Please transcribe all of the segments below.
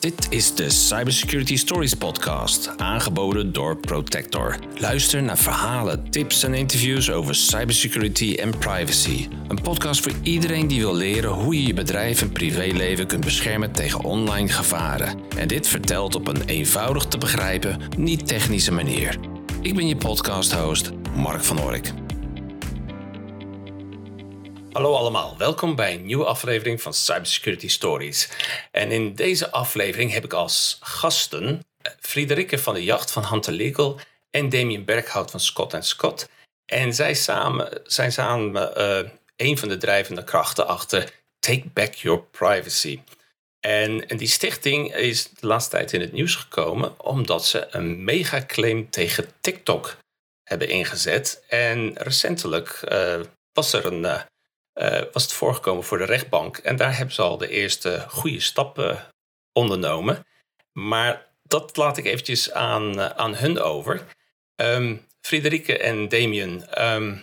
Dit is de Cybersecurity Stories podcast, aangeboden door Protector. Luister naar verhalen, tips en interviews over cybersecurity en privacy. Een podcast voor iedereen die wil leren hoe je je bedrijf en privéleven kunt beschermen tegen online gevaren. En dit vertelt op een eenvoudig te begrijpen, niet technische manier. Ik ben je podcast-host, Mark van Ork. Hallo allemaal, welkom bij een nieuwe aflevering van Cybersecurity Stories. En in deze aflevering heb ik als gasten eh, Friederike van de Jacht van Hunter Legal en Damien Berghout van Scott Scott. En zij samen, zijn samen uh, een van de drijvende krachten achter Take Back Your Privacy. En, en, die stichting is de laatste tijd in het nieuws gekomen omdat ze een megaclaim tegen TikTok hebben ingezet. En recentelijk uh, was er een was het voorgekomen voor de rechtbank. En daar hebben ze al de eerste goede stappen ondernomen. Maar dat laat ik eventjes aan, uh, aan hun over. Um, Friederike en Damien, um,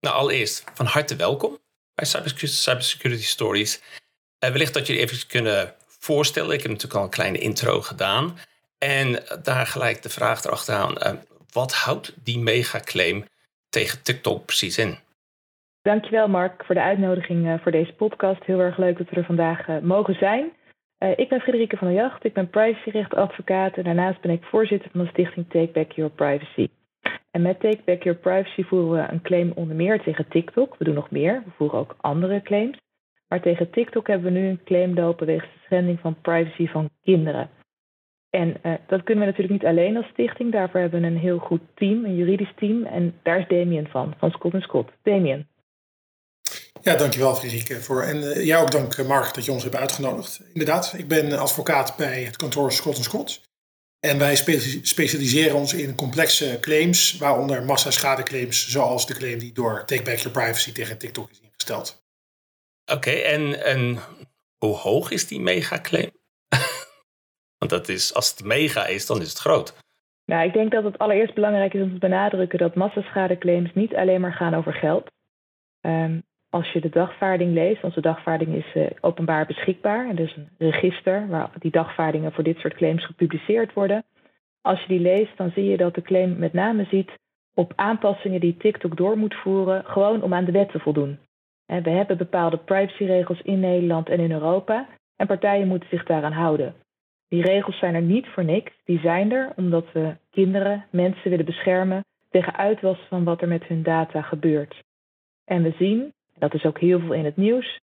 nou allereerst van harte welkom bij Cybersecurity Stories. Uh, wellicht dat jullie even kunnen voorstellen. Ik heb natuurlijk al een kleine intro gedaan. En daar gelijk de vraag erachteraan. wat houdt die megaclaim tegen TikTok precies in? Dankjewel Mark voor de uitnodiging uh, voor deze podcast. Heel erg leuk dat we er vandaag uh, mogen zijn. Uh, ik ben Frederike van der Jacht, ik ben privacyrechtadvocaat en daarnaast ben ik voorzitter van de stichting Take Back Your Privacy. En met Take Back Your Privacy voeren we een claim onder meer tegen TikTok. We doen nog meer, we voeren ook andere claims. Maar tegen TikTok hebben we nu een claim lopen wegens de schending van privacy van kinderen. En dat kunnen we natuurlijk niet alleen als stichting. Daarvoor hebben we een heel goed team, een juridisch team. En daar is Damien van, van Scott Scott. Damien. Ja, dankjewel Friederike. Voor, en uh, jou ook dank eh, Mark dat je ons hebt uitgenodigd. Inderdaad, ik ben advocaat bij het kantoor Scott Scott. En wij specialiseren ons in complexe claims, waaronder massaschadeclaims, zoals de claim die door Take Back Your Privacy tegen TikTok is ingesteld. Oké, en, en hoe hoog is die megaclaim? Want dat is, als het mega is, dan is het groot. Nou, ik denk dat het allereerst belangrijk is om te benadrukken dat massaschadeclaims niet alleen maar gaan over geld. Um, als je de dagvaarding leest, onze dagvaarding is uh, openbaar beschikbaar. En dus een register waar die dagvaardingen voor dit soort claims gepubliceerd worden. Als je die leest, dan zie je dat de claim met name ziet op aanpassingen die TikTok door moet voeren, gewoon om aan de wet te voldoen. En we hebben bepaalde privacyregels in Nederland en in Europa en partijen moeten zich daaraan houden. Die regels zijn er niet voor niks. Die zijn er omdat we kinderen, mensen willen beschermen tegen uitwas van wat er met hun data gebeurt. En we zien dat is ook heel veel in het nieuws,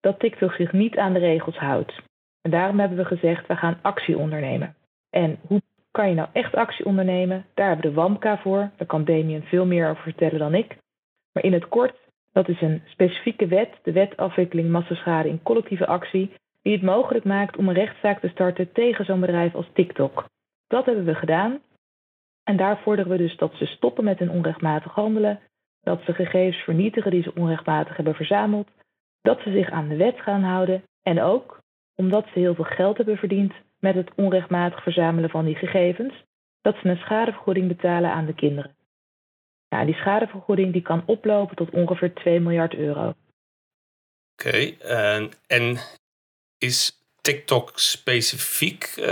dat TikTok zich niet aan de regels houdt. En daarom hebben we gezegd, we gaan actie ondernemen. En hoe kan je nou echt actie ondernemen? Daar hebben we de WAMKA voor. Daar kan Damien veel meer over vertellen dan ik. Maar in het kort, dat is een specifieke wet, de wet afwikkeling massaschade in collectieve actie, die het mogelijk maakt om een rechtszaak te starten tegen zo'n bedrijf als TikTok. Dat hebben we gedaan. En daar vorderen we dus dat ze stoppen met hun onrechtmatig handelen, dat ze gegevens vernietigen die ze onrechtmatig hebben verzameld, dat ze zich aan de wet gaan houden en ook omdat ze heel veel geld hebben verdiend met het onrechtmatig verzamelen van die gegevens, dat ze een schadevergoeding betalen aan de kinderen. Ja, die schadevergoeding die kan oplopen tot ongeveer 2 miljard euro. Oké, en is TikTok specifiek uh,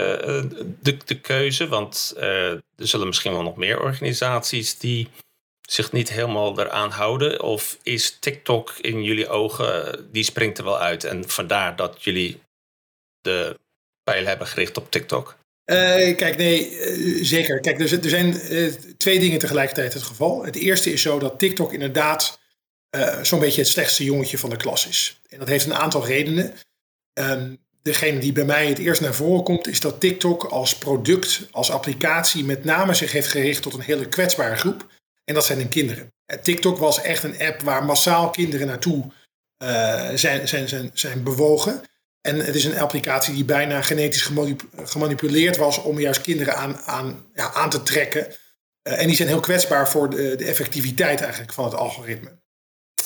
de, de keuze? Want uh, er zullen misschien wel nog meer organisaties die zich niet helemaal eraan houden? Of is TikTok in jullie ogen, die springt er wel uit en vandaar dat jullie de pijl hebben gericht op TikTok? Uh, kijk, nee, uh, zeker. Kijk, er, er zijn uh, twee dingen tegelijkertijd het geval. Het eerste is zo dat TikTok inderdaad zo'n beetje het slechtste jongetje van de klas is. En dat heeft een aantal redenen. Um, degene die bij mij het eerst naar voren komt, is dat TikTok als product, als applicatie, met name zich heeft gericht tot een hele kwetsbare groep. En dat zijn hun kinderen. TikTok was echt een app waar massaal kinderen naartoe uh, zijn, zijn, zijn, zijn bewogen. En het is een applicatie die bijna genetisch gemanipuleerd was om juist kinderen aan, aan, ja, aan te trekken. Uh, en die zijn heel kwetsbaar voor de, de, effectiviteit eigenlijk van het algoritme.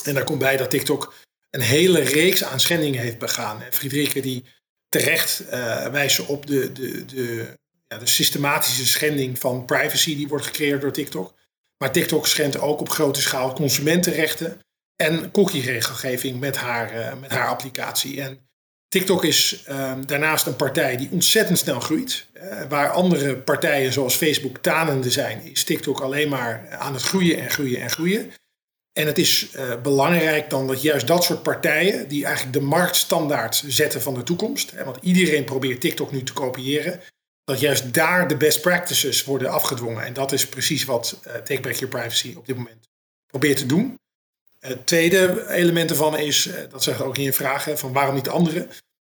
En daar komt bij dat TikTok een hele reeks aan schendingen heeft begaan. En Friederike die terecht wijst op de, de, de, ja, de systematische schending van privacy die wordt gecreëerd door TikTok. Maar TikTok schendt ook op grote schaal consumentenrechten en cookie-regelgeving met haar, uh, met haar applicatie. En TikTok is ehm, daarnaast een partij die ontzettend snel groeit. Uh, waar andere partijen zoals Facebook tanende zijn, is TikTok alleen maar aan het groeien en groeien en groeien. En het is uh, belangrijk dan dat juist dat soort partijen, die eigenlijk de marktstandaard zetten van de toekomst, hè, want iedereen probeert TikTok nu te kopiëren, dat juist daar de best practices worden afgedwongen. En dat is precies wat uh, Take Back Your Privacy op dit moment probeert te doen. Het tweede element ervan is, eh, dat zegt ook in je vragen, van waarom niet anderen?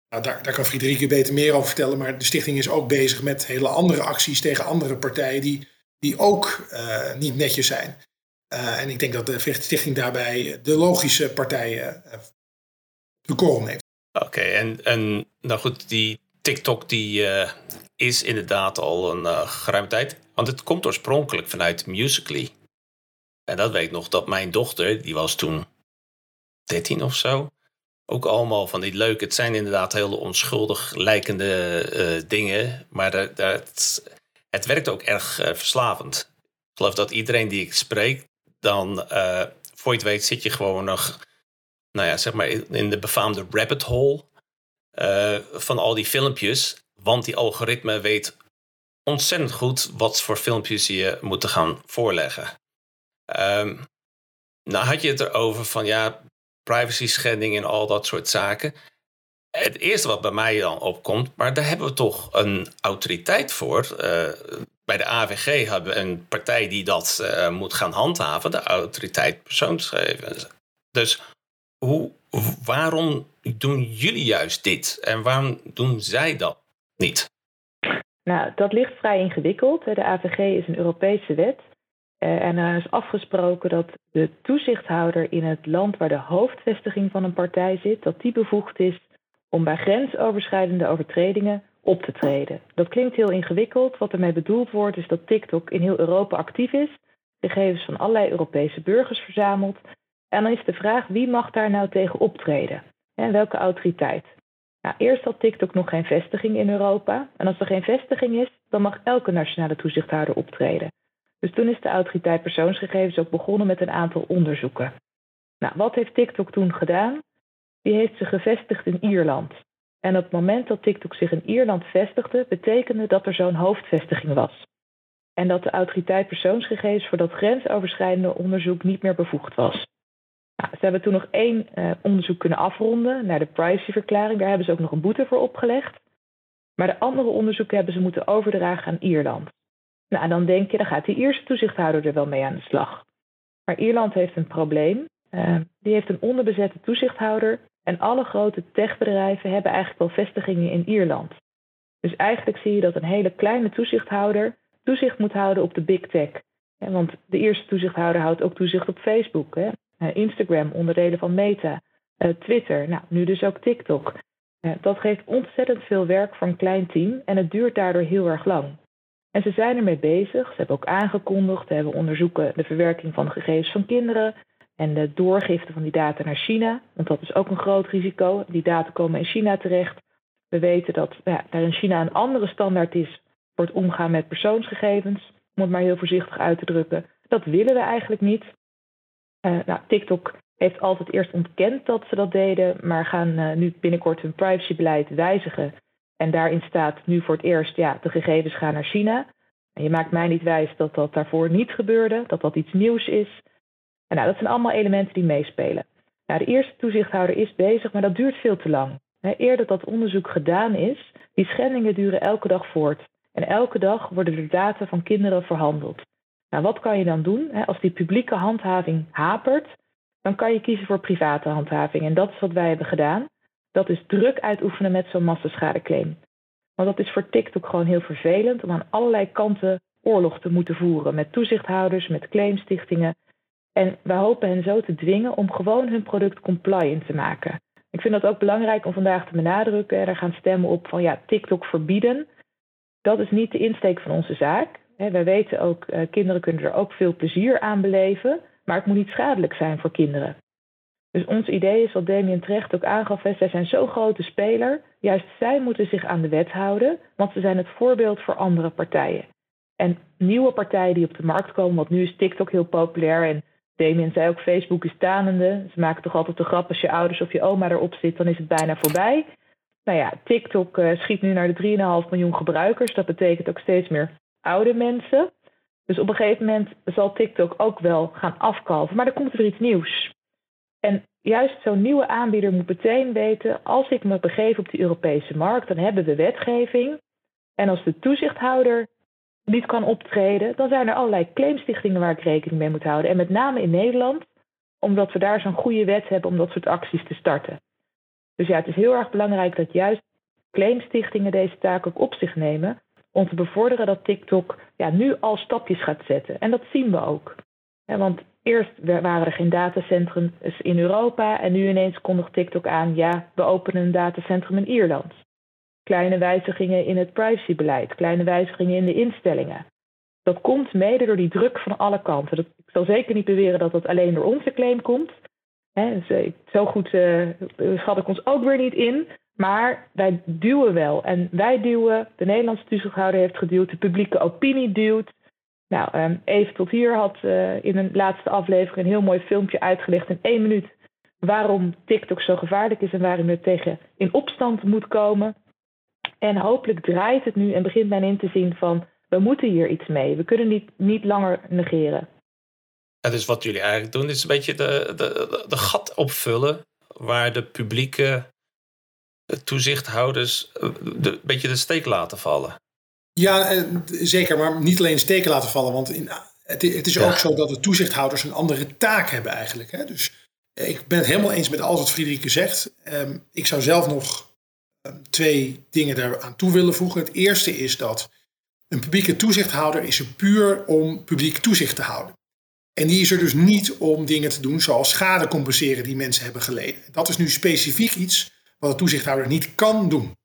Nou, daar, daar kan Friederike beter meer over vertellen, maar de stichting is ook bezig met hele andere acties tegen andere partijen die, die ook uh, niet netjes zijn. En ik denk dat de stichting daarbij de logische partijen de korrel neemt. Oké, en, en nou goed, die TikTok die is inderdaad al een geruime tijd. Want het komt oorspronkelijk vanuit Musical.ly. En dat weet ik nog dat mijn dochter, die was toen 13 of zo. Ook allemaal van die leuke. Het zijn inderdaad hele onschuldig lijkende uh, dingen. Maar dat, dat, het werkt ook erg verslavend. Ik geloof dat iedereen die ik spreek, dan uh, voor je het weet zit je gewoon nog, nou ja, zeg maar in de befaamde rabbit hole van al die filmpjes. Want die algoritme weet ontzettend goed wat voor filmpjes je moet gaan voorleggen. Um, nou had je het erover van ja, privacy schending en al dat soort zaken. Het eerste wat bij mij dan opkomt, maar daar hebben we toch een autoriteit voor. Uh, bij de AVG hebben we een partij die dat uh, moet gaan handhaven, de autoriteit persoonsgegevens. Dus hoe, waarom doen jullie juist dit en waarom doen zij dat niet? Nou, dat ligt vrij ingewikkeld. De AVG is een Europese wet uh, en er is afgesproken dat de toezichthouder in het land waar de hoofdvestiging van een partij zit, dat die bevoegd is om bij grensoverschrijdende overtredingen op te treden. Dat klinkt heel ingewikkeld. Wat ermee bedoeld wordt is dat TikTok in heel Europa actief is, gegevens van allerlei Europese burgers verzamelt. En dan is de vraag wie mag daar nou tegen optreden? En welke autoriteit? Nou, eerst had TikTok nog geen vestiging in Europa. En als er geen vestiging is, dan mag elke nationale toezichthouder optreden. Dus toen is de autoriteit persoonsgegevens ook begonnen met een aantal onderzoeken. Nou, wat heeft TikTok toen gedaan? Die heeft zich gevestigd in Ierland. En op het moment dat TikTok zich in Ierland vestigde, betekende dat er zo'n hoofdvestiging was. En dat de autoriteit persoonsgegevens voor dat grensoverschrijdende onderzoek niet meer bevoegd was. Nou, ze hebben toen nog één uh, onderzoek kunnen afronden naar de privacyverklaring. Daar hebben ze ook nog een boete voor opgelegd. Maar de andere onderzoeken hebben ze moeten overdragen aan Ierland. Nou, dan denk je, dan gaat die eerste toezichthouder er wel mee aan de slag. Maar Ierland heeft een probleem. Uh, die heeft een onderbezette toezichthouder en alle grote techbedrijven hebben eigenlijk wel vestigingen in Ierland. Dus eigenlijk zie je dat een hele kleine toezichthouder toezicht moet houden op de big tech. Want de eerste toezichthouder houdt ook toezicht op Facebook? Eh, Instagram, onderdelen van Meta, uh, Twitter, nou, nu dus ook TikTok. Uh, dat geeft ontzettend veel werk voor een klein team en het duurt daardoor heel erg lang. En ze zijn ermee bezig. Ze hebben ook aangekondigd, we hebben onderzoeken de verwerking van gegevens van kinderen en de doorgifte van die data naar China. Want dat is ook een groot risico. Die data komen in China terecht. We weten dat ja, daar in China een andere standaard is voor het omgaan met persoonsgegevens. Om het maar heel voorzichtig uit te drukken. Dat willen we eigenlijk niet. Uh, nou, TikTok heeft altijd eerst ontkend dat ze dat deden, maar gaan uh, nu binnenkort hun privacybeleid wijzigen. En daarin staat nu voor het eerst, ja, de gegevens gaan naar China. En je maakt mij niet wijs dat dat daarvoor niet gebeurde, dat dat iets nieuws is. En nou, dat zijn allemaal elementen die meespelen. Nou, de eerste toezichthouder is bezig, maar dat duurt veel te lang. Eer dat dat onderzoek gedaan is, die schendingen duren elke dag voort. En elke dag worden de data van kinderen verhandeld. Nou, wat kan je dan doen? Als die publieke handhaving hapert, dan kan je kiezen voor private handhaving. En dat is wat wij hebben gedaan dat is druk uitoefenen met zo'n massaschadeclaim. Want dat is voor TikTok gewoon heel vervelend om aan allerlei kanten oorlog te moeten voeren met toezichthouders, met claimstichtingen. En we hopen hen zo te dwingen om gewoon hun product compliant te maken. Ik vind dat ook belangrijk om vandaag te benadrukken. Er gaan stemmen op van ja, TikTok verbieden. Dat is niet de insteek van onze zaak. Wij weten ook, uh, kinderen kunnen er ook veel plezier aan beleven, maar het moet niet schadelijk zijn voor kinderen. Dus ons idee is, wat Damien terecht ook aangaf, zij zijn zo'n grote speler. Juist zij moeten zich aan de wet houden, want ze zijn het voorbeeld voor andere partijen. En nieuwe partijen die op de markt komen, want nu is TikTok heel populair en Damien zei ook, Facebook is tanende. Ze maken toch altijd de grap als je ouders of je oma erop zit, dan is het bijna voorbij. Nou ja, TikTok uh, schiet nu naar de 3,5 miljoen gebruikers. Dat betekent ook steeds meer oude mensen. Dus op een gegeven moment zal TikTok ook wel gaan afkalven. Maar dan komt er weer iets nieuws. En juist zo'n nieuwe aanbieder moet meteen weten: als ik me begeef op die Europese markt, dan hebben we wetgeving. En als de toezichthouder niet kan optreden, dan zijn er allerlei claimstichtingen waar ik rekening mee moet houden. En met name in Nederland, omdat we daar zo'n goede wet hebben om dat soort acties te starten. Dus ja, het is heel erg belangrijk dat juist claimstichtingen deze taak ook op zich nemen. Om te bevorderen dat TikTok ja, nu al stapjes gaat zetten. En dat zien we ook. want eerst waren er geen datacentrum in Europa. En nu ineens kondigt TikTok aan: ja, we openen een datacentrum in Ierland. Kleine wijzigingen in het privacybeleid, kleine wijzigingen in de instellingen. Dat komt mede door die druk van alle kanten. Dat, ik zal zeker niet beweren dat dat alleen door onze claim komt. zo goed uh, schat ik ons ook weer niet in. Maar wij duwen wel. En wij duwen, de Nederlandse toezichthouder heeft geduwd, de publieke opinie duwt. Nou, ehm, even tot hier had uh, in een laatste aflevering een heel mooi filmpje uitgelegd in één minuut waarom TikTok zo gevaarlijk is en waarom je tegen in opstand moet komen. En hopelijk draait het nu en begint men in te zien van we moeten hier iets mee. We kunnen niet, niet langer negeren. Ja, dus wat jullie eigenlijk doen is een beetje de, de, de gat opvullen waar de publieke toezichthouders eh, een beetje de steek laten vallen. Ja, eh, zeker, maar niet alleen de steek laten vallen. Want in, het, het is ook zo dat de toezichthouders een andere taak hebben eigenlijk. Hè? Dus eh, ik ben het helemaal eens met alles wat Friederike zegt. Ehm, ik zou zelf nog ehm, twee dingen daaraan toe willen voegen. Het eerste is dat een publieke toezichthouder is er puur om publiek toezicht te houden. En die is er dus niet om dingen te doen zoals schade compenseren die mensen hebben geleden. Dat is nu specifiek iets wat de toezichthouder niet kan doen.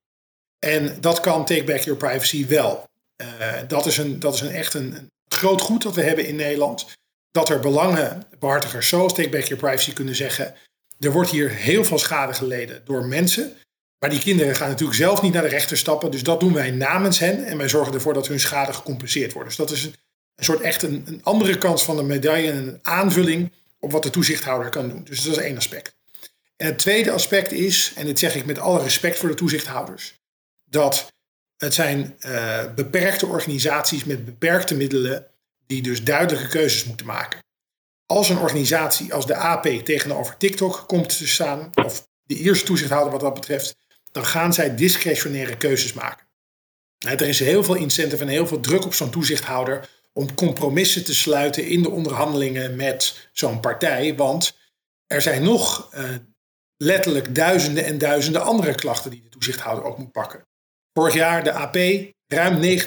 En dat kan Take Back Your Privacy wel. Uh, dat, is een, dat is een echt een, groot goed dat we hebben in Nederland. Dat er belangenbehartigers zoals Take Back Your Privacy kunnen zeggen... er wordt hier heel veel schade geleden door mensen... Maar die kinderen gaan natuurlijk zelf niet naar de rechter stappen. Dus dat doen wij namens hen. En wij zorgen ervoor dat hun schade gecompenseerd wordt. Dus dat is een, een soort echt een, een, andere kant van de medaille. En een aanvulling op wat de toezichthouder kan doen. Dus dat is één aspect. En het tweede aspect is, en dit zeg ik met alle respect voor de toezichthouders, dat het zijn uh, beperkte organisaties met beperkte middelen die dus duidelijke keuzes moeten maken. Als een organisatie als de AP tegenover TikTok komt te staan, of de eerste toezichthouder wat dat betreft, dan gaan zij discretionaire keuzes maken. Er is heel veel incentive en heel veel druk op zo'n toezichthouder om compromissen te sluiten in de onderhandelingen met zo'n partij, want er zijn nog uh, letterlijk duizenden en duizenden andere klachten die de toezichthouder ook moet pakken. Vorig jaar de AP ruim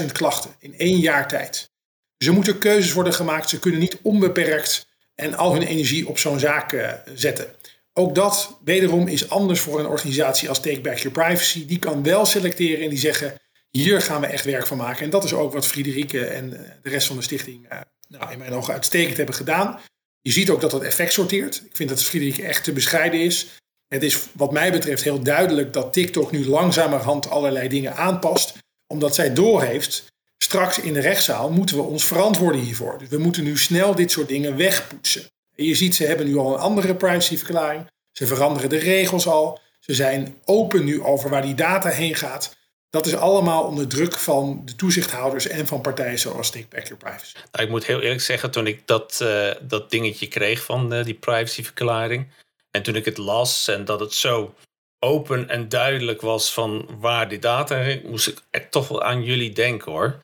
19.000 klachten in één jaar tijd. Er moeten keuzes worden gemaakt. Ze kunnen niet onbeperkt en al hun energie op zo'n zaak uh, zetten. Ook dat wederom is anders voor een organisatie als Take Back Your Privacy. Die kan wel selecteren en die zeggen: hier gaan we echt werk van maken. En dat is ook wat Friederike en eh, de rest van de stichting uh, nou, in mijn ogen uitstekend hebben gedaan. Je ziet ook dat dat effect sorteert. Ik vind dat Friederike echt te bescheiden is. Het is wat mij betreft heel duidelijk dat TikTok nu langzamerhand allerlei dingen aanpast. Omdat zij doorheeft, straks in de rechtszaal moeten we ons verantwoorden hiervoor. Dus we moeten nu snel dit soort dingen wegpoetsen. En je ziet, ze hebben nu al een andere privacyverklaring. Ze veranderen de regels al. Ze zijn open nu over waar die data heen gaat. Dat is allemaal onder druk van de toezichthouders en van partijen zoals Take Back Your Privacy. Nou, ik moet heel eerlijk zeggen, toen ik dat, uh, dat dingetje kreeg van uh, die privacyverklaring. En toen ik het las en dat het zo open en duidelijk was van waar die data heen, moest ik echt toch wel aan jullie denken hoor.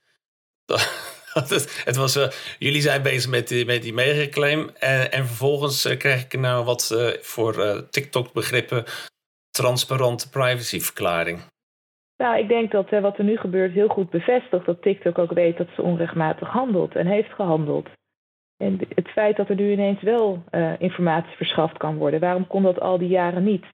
het, was, jullie zijn bezig met die, met die megaclaim. En, en vervolgens krijg ik nou wat voor TikTok-begrippen transparante privacyverklaring. Nou, ik denk dat wat er nu gebeurt heel goed bevestigt dat TikTok ook weet dat ze onrechtmatig handelt en heeft gehandeld. En het feit dat er nu ineens wel uh, informatie verschaft kan worden, waarom kon dat al die jaren niet?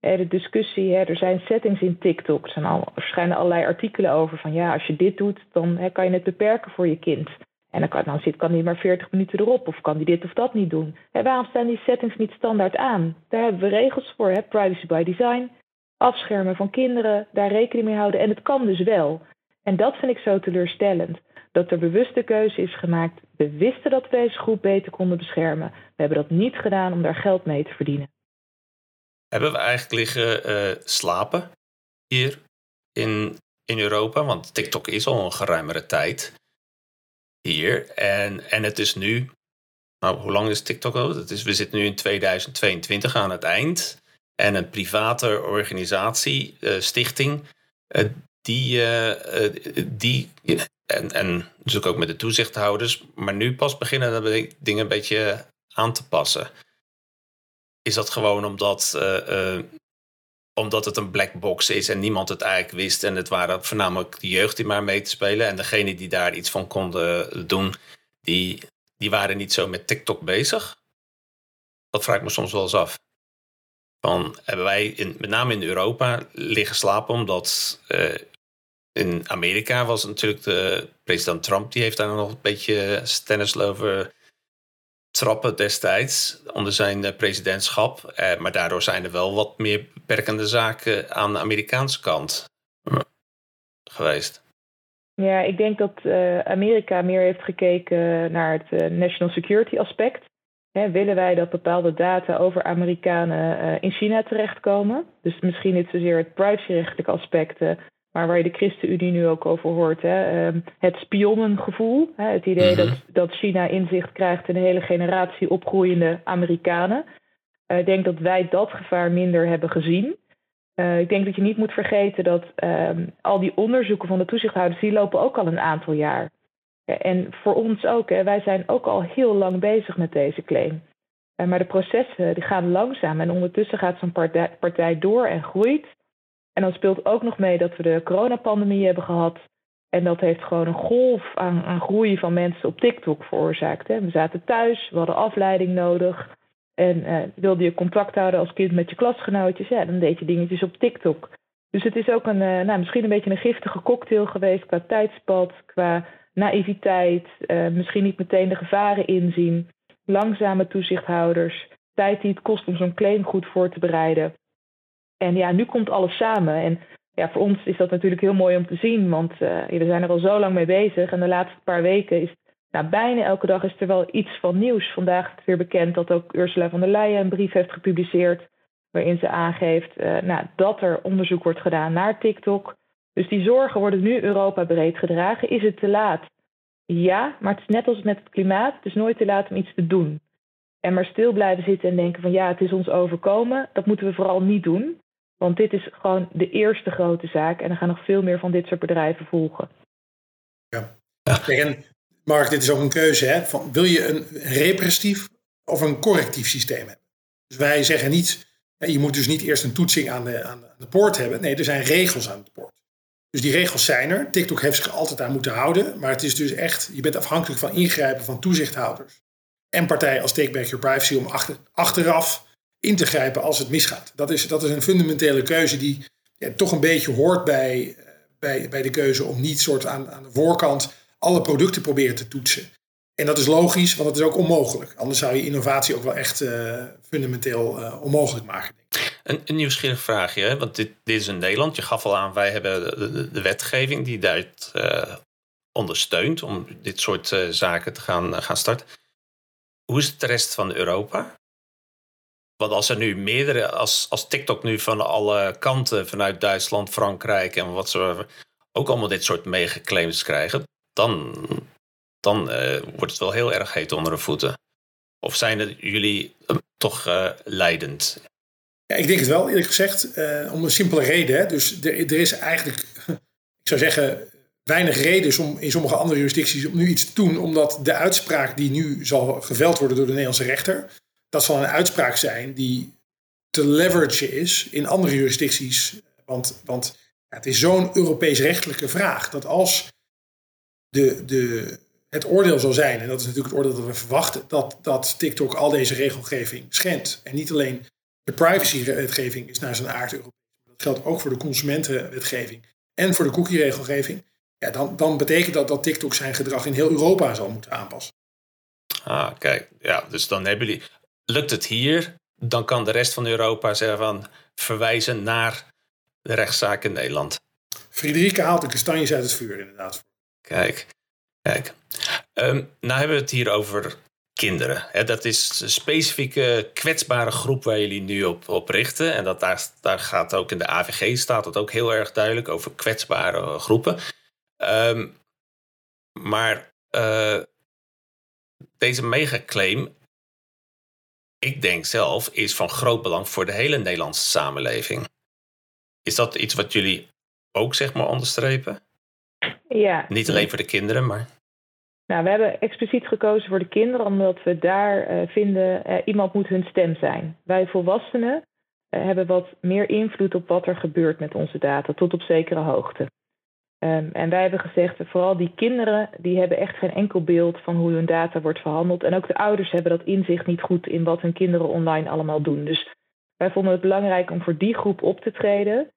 de discussie, hè, er zijn settings in TikTok, er, zijn al, verschijnen allerlei artikelen over van ja, als je dit doet, dan hè, kan je het beperken voor je kind. En dan kan, dan zit, kan hij maar 40 minuten erop of kan hij dit of dat niet doen. Waarom staan die settings niet standaard aan? Daar hebben we regels voor, privacy by design afschermen van kinderen, daar rekening mee houden. En het kan dus wel. En dat vind ik zo teleurstellend. Dat er bewuste keuze is gemaakt. We wisten dat we deze groep beter konden beschermen. We hebben dat niet gedaan om daar geld mee te verdienen. hebben we eigenlijk liggen uh, slapen hier in, in Europa? Want TikTok is al een geruimere tijd hier. En, en het is nu, nou, hoe lang is TikTok al? Het is, we zitten nu in 2022 aan het eind. En een private organisatie, uh, stichting, uh, die, die en, en natuurlijk ook met de toezichthouders, maar nu pas beginnen de dingen een beetje aan te passen. Is dat gewoon omdat, omdat het een black box is en niemand het eigenlijk wist en het waren voornamelijk de jeugd die maar mee te spelen en degene die daar iets van konden doen, die, die waren niet zo met TikTok bezig? Dat vraag ik me soms wel eens af. Van, hebben wij in, met name in Europa liggen slapen omdat uh, in Amerika was natuurlijk de president Trump, die heeft daar nog een beetje stennis over trappen destijds onder zijn eh, presidentschap. Eh, maar daardoor zijn er wel wat meer beperkende zaken aan de Amerikaanse kant geweest. Ja, ik denk dat Amerika meer heeft gekeken naar het national security aspect. Hè, willen wij dat bepaalde data over Amerikanen uh, in China terechtkomen? Dus misschien niet zozeer het privacyrechtelijke aspect, maar waar je de ChristenUnie nu ook over hoort. Hè? Ehm, het spionnengevoel. Hè? Het idee mhm. dat, dat China inzicht krijgt in een hele generatie opgroeiende Amerikanen. Uh, ik denk dat wij dat gevaar minder hebben gezien. Uh, ik denk dat je niet moet vergeten dat um, al die onderzoeken van de toezichthouders, die lopen ook al een aantal jaar. En voor ons ook, hè, wij zijn ook al heel lang bezig met deze claim. Uh, maar de processen die gaan langzaam en ondertussen gaat zo'n partij, partij door en groeit. En dan speelt ook nog mee dat we de coronapandemie hebben gehad. En dat heeft gewoon een golf aan, aan groei van mensen op TikTok veroorzaakt. Hè. We zaten thuis, we hadden afleiding nodig. En uh, wilde je contact houden als kind met je klasgenootjes, ja, dan deed je dingetjes op TikTok. Dus het is ook een, uh, nou, misschien een beetje een giftige cocktail geweest qua tijdspad, qua naïviteit, uh, misschien niet meteen de gevaren inzien, langzame toezichthouders, tijd die het kost om zo'n claim goed voor te bereiden. En ja, nu komt alles samen. En ja, voor ons is dat natuurlijk heel mooi om te zien, want uh, we zijn er al zo lang mee bezig. En de laatste paar weken is, nou, bijna elke dag is er wel iets van nieuws. Vandaag is het weer bekend dat ook Ursula von der Leyen een brief heeft gepubliceerd. Waarin ze aangeeft uh, nou, dat er onderzoek wordt gedaan naar TikTok. Dus die zorgen worden nu Europa breed gedragen. Is het te laat? Ja, maar het is net als met het klimaat. Het is nooit te laat om iets te doen. En maar stil blijven zitten en denken van ja, het is ons overkomen. Dat moeten we vooral niet doen. Want dit is gewoon de eerste grote zaak en er gaan nog veel meer van dit soort bedrijven volgen. Ja, en Mark, dit is ook een keuze. Hè? Van, wil je een repressief of een correctief systeem hebben? Dus wij zeggen niet, je moet dus niet eerst een toetsing aan de, aan de poort hebben. Nee, er zijn regels aan de poort. Dus die regels zijn er. TikTok heeft zich altijd aan moeten houden. Maar het is dus echt, je bent afhankelijk van ingrijpen van toezichthouders. En partijen als Take Back Your Privacy om achter, achteraf in te grijpen als het misgaat. Dat is, dat is een fundamentele keuze die ja, toch een beetje hoort bij, eh, bij, bij de keuze om niet soort aan, aan de voorkant alle producten proberen te toetsen. En dat is logisch, want het is ook onmogelijk. Anders zou je innovatie ook wel echt uh, fundamenteel uh, onmogelijk maken. Een, een nieuwsgierig vraagje, want dit, dit is in Nederland. Je gaf al aan, wij hebben de, wetgeving die daar uh, ondersteunt om dit soort zaken te gaan, gaan starten. Hoe is het de rest van Europa? Want als er nu meerdere, als, als TikTok nu van alle kanten, vanuit Duitsland, Frankrijk en wat zo, ook allemaal dit soort megaclaims krijgen, dan, dan uh, wordt het wel heel erg heet onder de voeten. Of zijn het jullie uh, toch uh, leidend? Ja, ik denk het wel, eerlijk gezegd, om een simpele reden. Hè. Dus er, is eigenlijk, ik zou zeggen, weinig reden om in sommige andere jurisdicties om nu iets te doen, omdat de uitspraak die nu zal geveld worden door de Nederlandse rechter, dat zal een uitspraak zijn die te leveragen is in andere jurisdicties. Want, want het is zo'n Europees rechtelijke vraag dat als de, de, het oordeel zal zijn, en dat is natuurlijk het oordeel dat we verwachten, dat, dat TikTok al deze regelgeving schendt. En niet alleen de privacywetgeving is naar zijn aard Europees, dat geldt ook voor de consumentenwetgeving en voor de cookie-regelgeving. Ja, dan, dan betekent dat dat TikTok zijn gedrag in heel Europa zal moeten aanpassen. Ah, kijk. Ja, dus dan hebben jullie Lukt het hier, dan kan de rest van Europa zeggen van verwijzen naar de rechtszaak in Nederland. Frederike haalt de kastanjes uit het vuur, inderdaad. Kijk, kijk. Um, nou hebben we het hier over kinderen. dat is een specifieke kwetsbare groep waar jullie nu op, op richten. En dat daar, daar gaat ook in de AVG staat het ook heel erg duidelijk over kwetsbare groepen. Ehm, maar uh, deze megaclaim, ik denk zelf, is van groot belang voor de hele Nederlandse samenleving. Is dat iets wat jullie ook zeg maar onderstrepen? Ja. Niet alleen voor de kinderen, maar. Nou, we hebben expliciet gekozen voor de kinderen omdat we daar uh, vinden uh, iemand moet hun stem zijn. Wij volwassenen uh, hebben wat meer invloed op wat er gebeurt met onze data, tot op zekere hoogte. Um, en wij hebben gezegd, vooral die kinderen, die hebben echt geen enkel beeld van hoe hun data wordt verhandeld. En ook de ouders hebben dat inzicht niet goed in wat hun kinderen online allemaal doen. Dus wij vonden het belangrijk om voor die groep op te treden.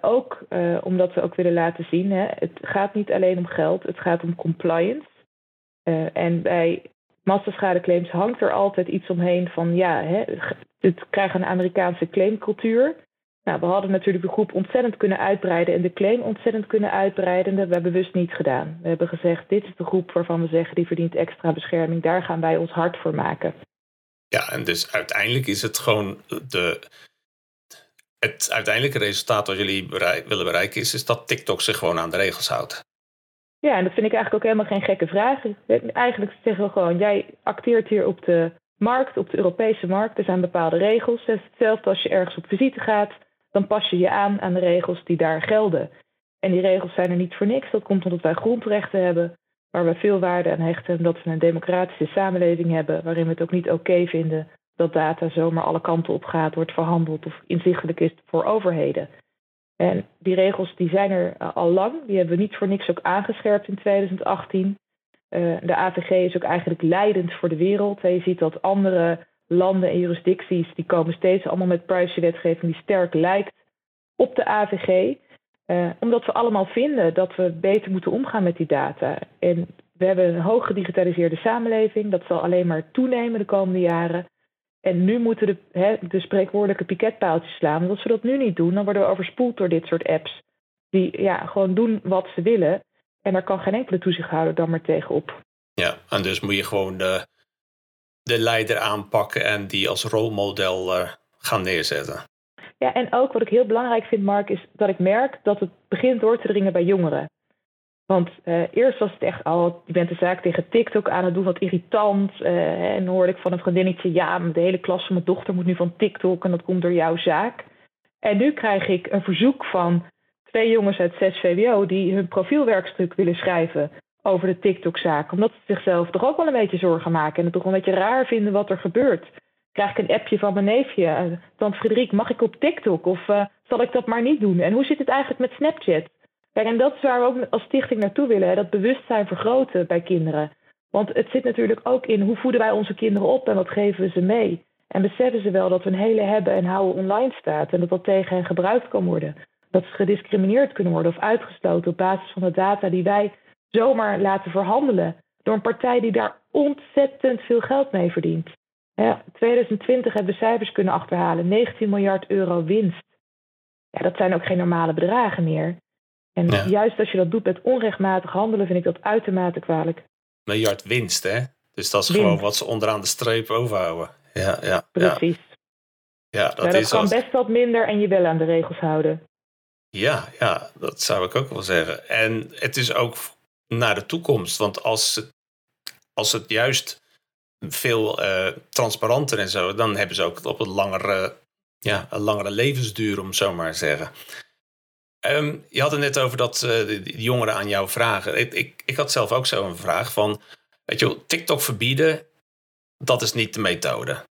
Ook omdat we ook willen laten zien, hè, het gaat niet alleen om geld, het gaat om compliance. Uh, en bij massaschadeclaims hangt er altijd iets omheen van, ja, hè, het krijgt een Amerikaanse claimcultuur. Nou, we hadden natuurlijk de groep ontzettend kunnen uitbreiden en de claim ontzettend kunnen uitbreiden. Dat hebben we bewust niet gedaan. We hebben gezegd, dit is de groep waarvan we zeggen, die verdient extra bescherming. Daar gaan wij ons hard voor maken. Ja, en dus uiteindelijk is het gewoon de, het uiteindelijke resultaat wat jullie willen bereiken is, is dat TikTok zich gewoon aan de regels houdt. Ja, en dat vind ik eigenlijk ook helemaal geen gekke vraag. Eigenlijk zeggen we gewoon, jij acteert hier op de markt, op de Europese markt. Er zijn bepaalde regels. Hetzelfde als je ergens op visite gaat, dan pas je je aan aan de regels die daar gelden. En die regels zijn er niet voor niks. Dat komt omdat wij grondrechten hebben, waar we veel waarde aan hechten. Omdat we een democratische samenleving hebben, waarin we het ook niet oké vinden dat data zomaar alle kanten op gaat, wordt verhandeld of inzichtelijk is voor overheden. En die regels die zijn er uh, al lang. Die hebben we niet voor niks ook aangescherpt in 2018. Uh, de AVG is ook eigenlijk leidend voor de wereld. Je ziet dat andere landen en jurisdicties die komen steeds allemaal met privacywetgeving die sterk lijkt op de AVG. Uh, omdat we allemaal vinden dat we beter moeten omgaan met die data. En we hebben een hoog gedigitaliseerde samenleving. Dat zal alleen maar toenemen de komende jaren. En nu moeten de, hè, de spreekwoordelijke piketpaaltjes slaan. Want als we dat nu niet doen, dan worden we overspoeld door dit soort apps. Die ja, gewoon doen wat ze willen. En daar kan geen enkele toezichthouder dan maar tegenop. Ja, en dus moet je gewoon de, de leider aanpakken en die als rolmodel uh, gaan neerzetten. Ja, en ook wat ik heel belangrijk vind, Mark, is dat ik merk dat het begint door te dringen bij jongeren. Want uh, eerst was het echt al, oh, je bent de zaak tegen TikTok aan het doen, wat irritant. Uh, en dan hoorde ik van een vriendinnetje, ja, de hele klas van mijn dochter moet nu van TikTok en dat komt door jouw zaak. En nu krijg ik een verzoek van twee jongens uit 6 VWO die hun profielwerkstuk willen schrijven over de TikTok-zaak. Omdat ze zichzelf toch ook wel een beetje zorgen maken en het toch een beetje raar vinden wat er gebeurt. Krijg ik een appje van mijn neefje, uh, tante Frederik, mag ik op TikTok of zal ik dat maar niet doen? En hoe zit het eigenlijk met Snapchat? Kijk, en dat is waar we ook als stichting naartoe willen, dat bewustzijn vergroten bij kinderen. Want het zit natuurlijk ook in hoe voeden wij onze kinderen op en wat geven we ze mee. En beseffen ze wel dat we een hele hebben en houden online staat en dat dat tegen hen gebruikt kan worden. Dat ze gediscrimineerd kunnen worden of uitgesloten op basis van de data die wij zomaar laten verhandelen door een partij die daar ontzettend veel geld mee verdient. Ja, 2020 hebben we cijfers kunnen achterhalen, 19 miljard euro winst. Ja, dat zijn ook geen normale bedragen meer. En ja. juist als je dat doet met onrechtmatig handelen, vind ik dat uitermate kwalijk. Miljard winst, hè? Dus dat is winst. gewoon wat ze onderaan de streep overhouden. Ja, ja, Precies. Ja, ja dat, ja, dat is kan als... best wat minder en je wel aan de regels houden. Ja, ja, dat zou ik ook wel zeggen. En het is ook naar de toekomst. Want als het, als het juist veel uh, transparanter en zo, dan hebben ze ook op een langere, ja, een langere levensduur, om zo maar te zeggen. Um, je had het net over dat uh, de, jongeren aan jou vragen. Ik, ik, had zelf ook zo een vraag van, weet je, TikTok verbieden, dat is niet de methode.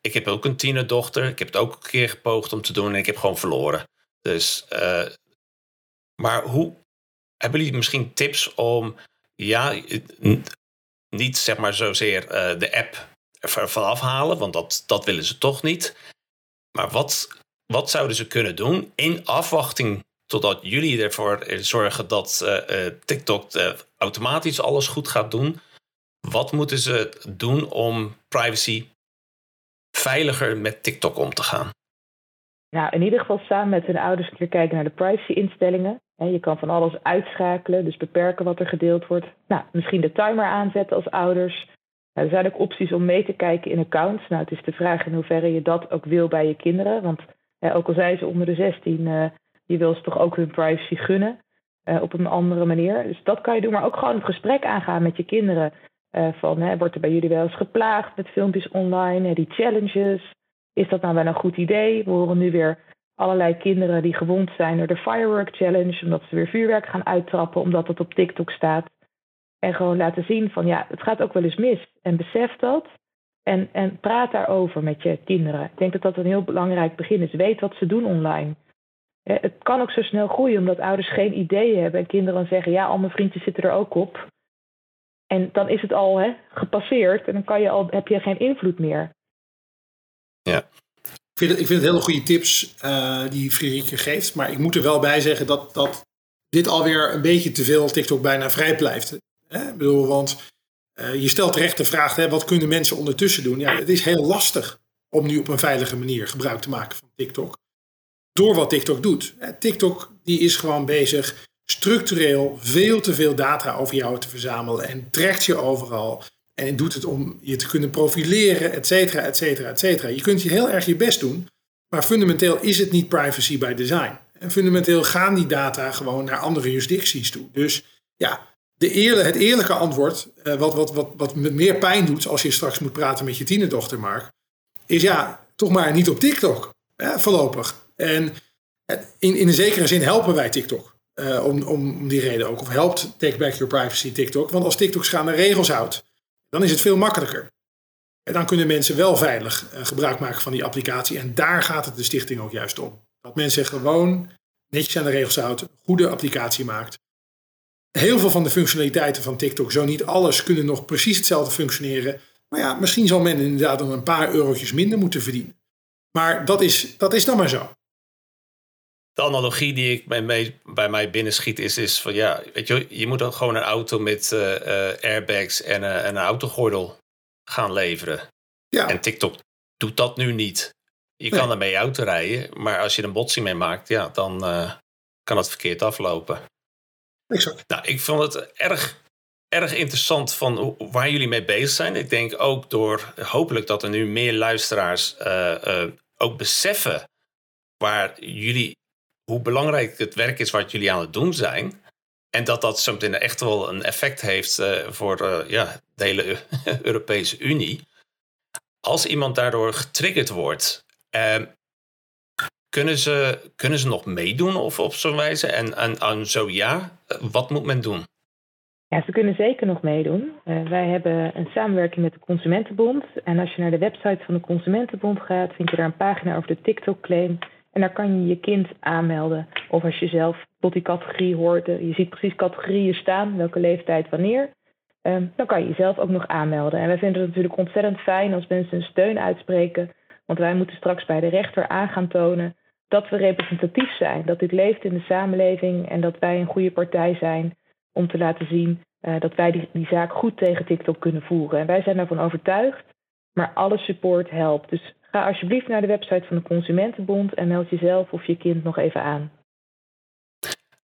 Ik heb ook een tienerdochter, ik heb het ook een keer gepoogd om te doen en ik heb gewoon verloren. Dus, uh, maar hoe, hebben jullie misschien tips om, ja, niet zeg maar zozeer uh, de app ervan afhalen, want dat, dat willen ze toch niet. Maar wat, wat zouden ze kunnen doen in afwachting totdat jullie ervoor zorgen dat uh, uh, TikTok uh, automatisch alles goed gaat doen. Wat moeten ze doen om privacy veiliger met TikTok om te gaan? Nou, in ieder geval samen met hun ouders een keer kijken naar de privacy-instellingen. Je kan van alles uitschakelen, dus beperken wat er gedeeld wordt. Nou, misschien de timer aanzetten als ouders. er zijn ook opties om mee te kijken in accounts. Nou, het is de vraag in hoeverre je dat ook wil bij je kinderen. Want ook al zijn ze onder de 16, uh, je wil ze toch ook hun privacy gunnen. Uh, op een andere manier. Dus dat kan je doen, maar ook gewoon het gesprek aangaan met je kinderen. Uh, van, hè, wordt er bij jullie wel eens geplaagd met filmpjes online? die challenges, is dat nou wel een goed idee? We horen nu weer allerlei kinderen die gewond zijn door de Firework Challenge, omdat ze weer vuurwerk gaan uittrappen, omdat het op TikTok staat. En gewoon laten zien van ja, het gaat ook wel eens mis. En besef dat. En, en praat daarover met je kinderen. Ik denk dat dat een heel belangrijk begin is. Weet wat ze doen online. Het kan ook zo snel groeien omdat ouders geen ideeën hebben en kinderen dan zeggen: ja, al mijn vriendjes zitten er ook op. En dan is het al hè, gepasseerd en dan kan je al, heb je geen invloed meer. Ja. Ik vind, het, ik vind het hele goede tips uh, die Friederike geeft. Maar ik moet er wel bij zeggen dat, dat dit alweer een beetje te veel TikTok bijna vrij blijft. Hè? Ik bedoel, want uh, je stelt terecht de vraag, hè, wat kunnen mensen ondertussen doen? Ja, het is heel lastig om nu op een veilige manier gebruik te maken van TikTok. Door wat TikTok doet. TikTok die is gewoon bezig structureel veel te veel data over jou te verzamelen en trekt je overal. En doet het om je te kunnen profileren, et cetera, et cetera, et cetera. Je kunt je heel erg je best doen, maar fundamenteel is het niet privacy by design. En fundamenteel gaan die data gewoon naar andere jurisdicties toe. Dus ja, de eerle, het eerlijke antwoord, uh, wat, wat, wat, wat met meer pijn doet als je straks moet praten met je tienerdochter, Mark, is ja, toch maar niet op TikTok, voorlopig. En in, in een zekere zin helpen wij TikTok. Uh, om, om die reden ook. Of helpt Take Back Your Privacy TikTok. Want als TikTok schaande regels houdt, dan is het veel makkelijker. En dan kunnen mensen wel veilig uh, gebruik maken van die applicatie. En daar gaat het de stichting ook juist om. Dat mensen gewoon netjes aan de regels houdt, goede applicatie maakt. Heel veel van de functionaliteiten van TikTok, zo niet alles, kunnen nog precies hetzelfde functioneren. Maar ja, misschien zal men inderdaad dan een paar eurotjes minder moeten verdienen. Maar dat is, dat is dan maar zo de analogie die ik bij mij, bij mij binnenschiet is, is van ja, weet je, je moet dan gewoon een auto met uh, uh, airbags en, uh, en, een autogordel gaan leveren. Ja. En TikTok doet dat nu niet. Je nee. kan ermee auto rijden, maar als je er een botsing mee maakt, ja, dan kan het verkeerd aflopen. Exact. Nou, ik vond het erg, erg interessant van waar jullie mee bezig zijn. Ik denk ook door hopelijk dat er nu meer luisteraars ook beseffen waar jullie hoe belangrijk het werk is wat jullie aan het doen zijn. En dat dat zometeen echt wel een effect heeft uh, voor uh, ja, de hele Europese Unie. Als iemand daardoor getriggerd wordt, uh, kunnen, ze, kunnen ze nog meedoen of op zo'n wijze? En, en, en zo ja, wat moet men doen? Ja, ze kunnen zeker nog meedoen. wij hebben een samenwerking met de Consumentenbond. En als je naar de website van de Consumentenbond gaat, vind je daar een pagina over de TikTok-claim. En daar kan je je kind aanmelden. Of als je zelf tot die categorie hoort, eh, je ziet precies categorieën staan, welke leeftijd wanneer. Ehm, dan kan je jezelf ook nog aanmelden. En wij vinden het natuurlijk ontzettend fijn als mensen een steun uitspreken. Want wij moeten straks bij de rechter aan gaan tonen dat we representatief zijn. Dat dit leeft in de samenleving en dat wij een goede partij zijn om te laten zien uh, dat wij die, die zaak goed tegen TikTok kunnen voeren. En wij zijn daarvan overtuigd, maar alle support helpt. Dus Ga alsjeblieft naar de website van de Consumentenbond en meld jezelf of je kind nog even aan.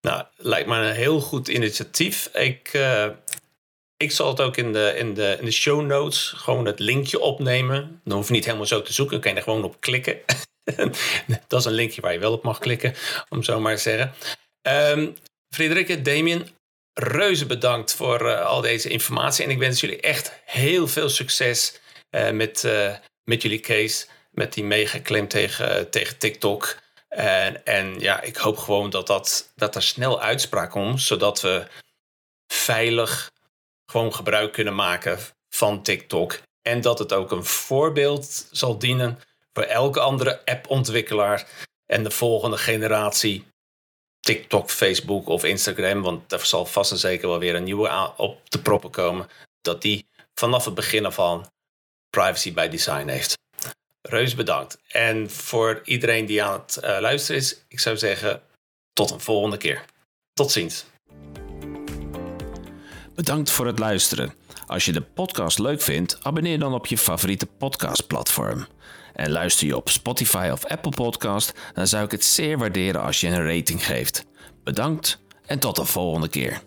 Nou, lijkt me een heel goed initiatief. Ik, uh, ik zal het ook in de, in, de, in de show notes gewoon het linkje opnemen. Dan hoef je niet helemaal zo te zoeken, dan kan je er gewoon op klikken. dat is een linkje waar je wel op mag klikken, om zo maar te zeggen. Um, Damien, reuze bedankt voor uh, al deze informatie. En ik wens jullie echt heel veel succes uh, met, met jullie case, met die megaclaim tegen, tegen TikTok. En, en ja, ik hoop gewoon dat, dat, dat er snel uitspraak komt, zodat we veilig gewoon gebruik kunnen maken van TikTok. En dat het ook een voorbeeld zal dienen voor elke andere appontwikkelaar en de volgende generatie TikTok, Facebook of Instagram. Want er zal vast en zeker wel weer een nieuwe op te proppen komen. Dat die vanaf het begin aan privacy by design heeft. Reus bedankt. En voor iedereen die aan het uh, luisteren is, ik zou zeggen tot een volgende keer. Tot ziens. Bedankt voor het luisteren. Als je de podcast leuk vindt, abonneer dan op je favoriete podcastplatform. En luister je op Spotify of Apple Podcast, dan zou ik het zeer waarderen als je een rating geeft. Bedankt en tot de volgende keer.